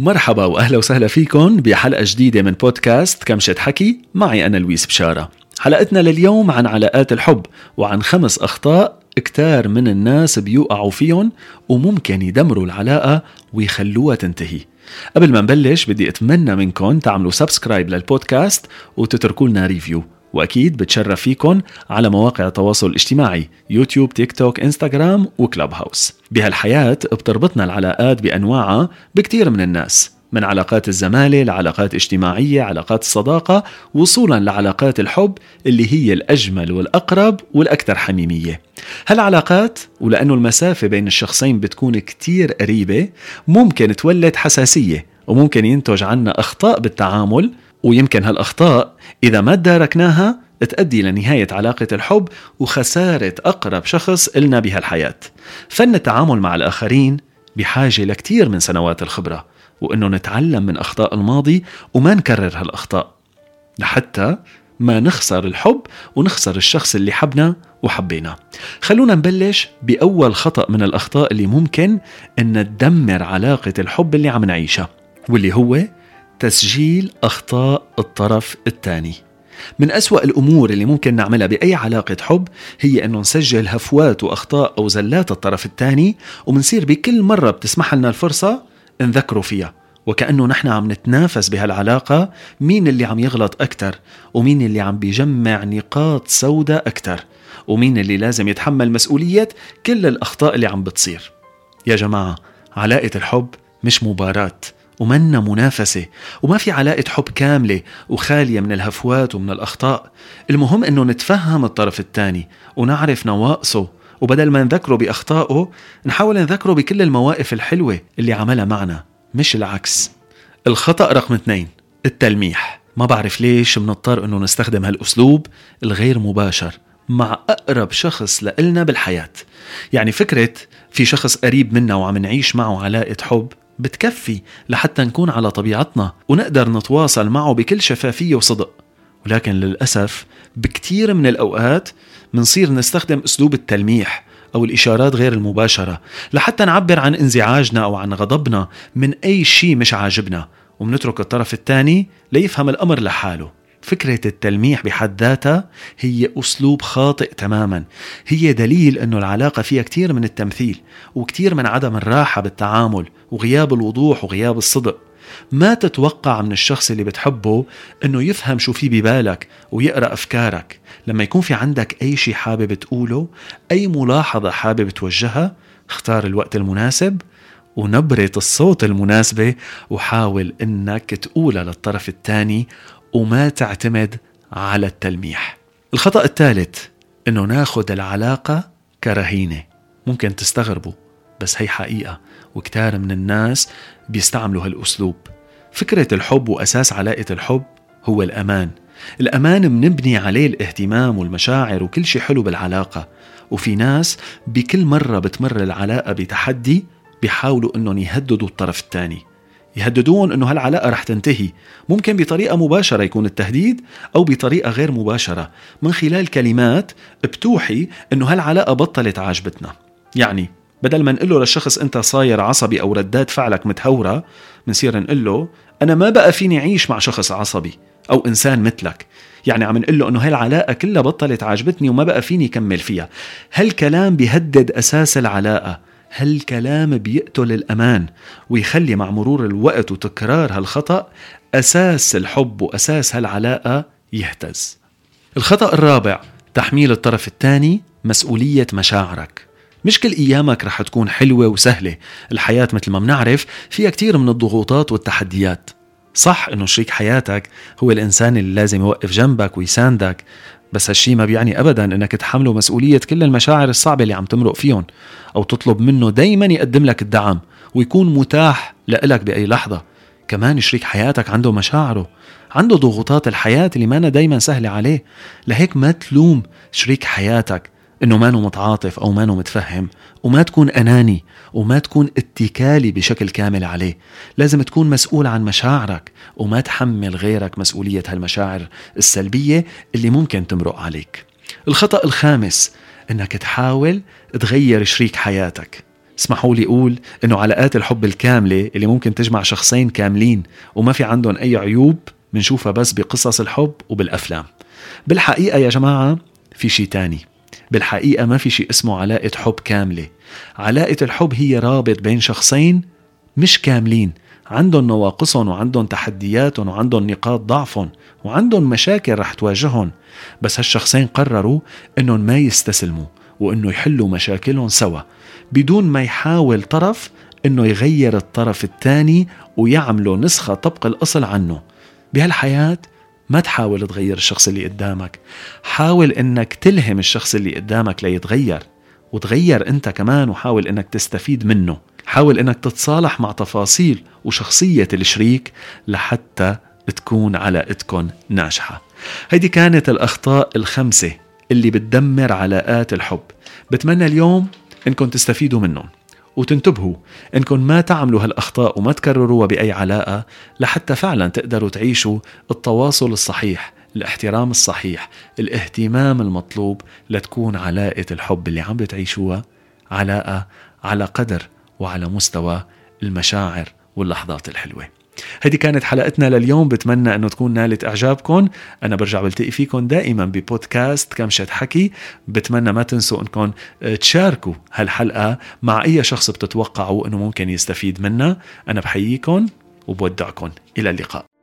مرحبا وأهلا وسهلا فيكم بحلقة جديدة من بودكاست كمشة حكي معي أنا لويس بشارة. حلقتنا لليوم عن علاقات الحب وعن خمس أخطاء كتار من الناس بيوقعوا فيهم وممكن يدمروا العلاقة ويخلوها تنتهي. قبل ما نبلش بدي أتمنى منكم تعملوا subscribe للبودكاست وتتركوا لنا review. وأكيد بتشرف فيكم على مواقع التواصل الاجتماعي يوتيوب تيك توك إنستغرام وكلاب هاوس. بهالحياة بتربطنا العلاقات بأنواعها بكتير من الناس من علاقات الزمالة لعلاقات اجتماعية علاقات الصداقة وصولا لعلاقات الحب اللي هي الأجمل والأقرب والأكثر حميمية. هالعلاقات ولأنه المسافة بين الشخصين بتكون كتير قريبة ممكن تولد حساسية وممكن ينتج عنا أخطاء بالتعامل ويمكن هالأخطاء إذا ما تداركناها تؤدي لنهاية علاقة الحب وخسارة أقرب شخص إلنا بهالحياة. فن التعامل مع الآخرين بحاجة لكتير من سنوات الخبرة وإنه نتعلم من أخطاء الماضي وما نكرر هالأخطاء. لحتى ما نخسر الحب ونخسر الشخص اللي حبنا وحبينا خلونا نبلش بأول خطأ من الأخطاء اللي ممكن أن تدمر علاقة الحب اللي عم نعيشها واللي هو تسجيل أخطاء الطرف الثاني. من أسوأ الأمور اللي ممكن نعملها بأي علاقة حب هي أنه نسجل هفوات وأخطاء أو زلات الطرف الثاني ومنصير بكل مرة بتسمح لنا الفرصة نذكره فيها. وكأنه نحن عم نتنافس بهالعلاقة مين اللي عم يغلط أكتر ومين اللي عم بيجمع نقاط سوداء أكتر ومين اللي لازم يتحمل مسؤولية كل الأخطاء اللي عم بتصير. يا جماعة علاقة الحب مش مباراة. ومنا منافسة وما في علاقة حب كاملة وخالية من الهفوات ومن الأخطاء. المهم أنه نتفهم الطرف الثاني ونعرف نواقصه وبدل ما نذكره بأخطائه نحاول نذكره بكل المواقف الحلوة اللي عملها معنا مش العكس. الخطأ رقم اثنين التلميح. ما بعرف ليش بنضطر إنه نستخدم هالأسلوب الغير مباشر مع أقرب شخص لإلنا بالحياة. يعني فكرة في شخص قريب منا وعم نعيش معه علاقة حب بتكفي لحتى نكون على طبيعتنا ونقدر نتواصل معه بكل شفافية وصدق. ولكن للأسف بكتير من الأوقات منصير نستخدم أسلوب التلميح أو الإشارات غير المباشرة لحتى نعبر عن انزعاجنا أو عن غضبنا من أي شيء مش عاجبنا ومنترك الطرف الثاني ليفهم الأمر لحاله. فكرة التلميح بحد ذاتها هي أسلوب خاطئ تماما. هي دليل أنه العلاقة فيها كتير من التمثيل وكتير من عدم الراحة بالتعامل وغياب الوضوح وغياب الصدق. ما تتوقع من الشخص اللي بتحبه أنه يفهم شو في ببالك ويقرأ أفكارك. لما يكون في عندك أي شيء حابب تقوله أي ملاحظة حابب توجهها اختار الوقت المناسب ونبرة الصوت المناسبة وحاول إنك تقولها للطرف الثاني وما تعتمد على التلميح. الخطأ الثالث إنه ناخد العلاقة كرهينة. ممكن تستغربوا بس هي حقيقة وكتار من الناس بيستعملوا هالأسلوب. فكرة الحب وأساس علاقة الحب هو الأمان. الأمان منبني عليه الاهتمام والمشاعر وكل شيء حلو بالعلاقة. وفي ناس بكل مرة بتمر العلاقة بتحدي بيحاولوا إنهم يهددوا الطرف الثاني. يهددون إنه هالعلاقة رح تنتهي. ممكن بطريقة مباشرة يكون التهديد أو بطريقة غير مباشرة. من خلال كلمات بتوحي إنه هالعلاقة بطلت عاجبتنا. يعني بدل ما نقول له للشخص أنت صاير عصبي أو ردات فعلك متهورة بنصير نقول له أنا ما بقى فيني أعيش مع شخص عصبي أو إنسان مثلك. يعني عم نقول له إنه هالعلاقة كلها بطلت عاجبتني وما بقى فيني كمل فيها. هالكلام بيهدد أساس العلاقة. هالكلام بيقتل الأمان ويخلي مع مرور الوقت وتكرار هالخطأ أساس الحب وأساس هالعلاقة يهتز. الخطأ الرابع تحميل الطرف الثاني مسؤولية مشاعرك. مش كل أيامك رح تكون حلوة وسهلة، الحياة مثل ما بنعرف فيها كتير من الضغوطات والتحديات. صح إنه شريك حياتك هو الإنسان اللي لازم يوقف جنبك ويساندك، بس هالشي ما بيعني ابدا إنك تحمله مسؤولية كل المشاعر الصعبة اللي عم تمرق فيهم أو تطلب منه دايما يقدم لك الدعم ويكون متاح لإلك بأي لحظة. كمان شريك حياتك عنده مشاعره عنده ضغوطات الحياة اللي ما دايما سهلة عليه. لهيك ما تلوم شريك حياتك. إنه مانو متعاطف أو مانو متفهم وما تكون أناني وما تكون اتكالي بشكل كامل عليه. لازم تكون مسؤول عن مشاعرك وما تحمل غيرك مسؤولية هالمشاعر السلبية اللي ممكن تمرق عليك. الخطأ الخامس إنك تحاول تغير شريك حياتك. اسمحوا لي أقول إنه علاقات الحب الكاملة اللي ممكن تجمع شخصين كاملين وما في عندهم أي عيوب بنشوفها بس بقصص الحب وبالأفلام. بالحقيقة يا جماعة في شيء تاني. بالحقيقة ما في شيء اسمه علاقة حب كاملة. علاقة الحب هي رابط بين شخصين مش كاملين. عندهم نواقصهم وعندهم تحدياتهم وعندهم نقاط ضعفهم وعندهم مشاكل رح تواجههم. بس هالشخصين قرروا إنهم ما يستسلموا وإنه يحلوا مشاكلهم سوا. بدون ما يحاول طرف إنه يغير الطرف الثاني ويعملوا نسخة طبق الأصل عنه. بهالحياة ما تحاول تغير الشخص اللي قدامك. حاول إنك تلهم الشخص اللي قدامك ليتغير وتغير أنت كمان وحاول إنك تستفيد منه. حاول إنك تتصالح مع تفاصيل وشخصية الشريك لحتى تكون علاقتكم ناجحة. هيدي كانت الأخطاء الخمسة اللي بتدمر علاقات الحب. بتمنى اليوم انكم تستفيدوا منهم. وتنتبهوا انكم ما تعملوا هالأخطاء وما تكرروها بأي علاقة لحتى فعلا تقدروا تعيشوا التواصل الصحيح الاحترام الصحيح الاهتمام المطلوب لتكون علاقة الحب اللي عم بتعيشوها علاقة على قدر وعلى مستوى المشاعر واللحظات الحلوة. هذه كانت حلقتنا لليوم. بتمنى إنه تكون نالت إعجابكم. أنا برجع بلتقي فيكم دائما ببودكاست كمشة حكي. بتمنى ما تنسوا إنكم تشاركوا هالحلقة مع أي شخص بتتوقعوا إنه ممكن يستفيد منها. أنا بحييكم وبودعكم. إلى اللقاء.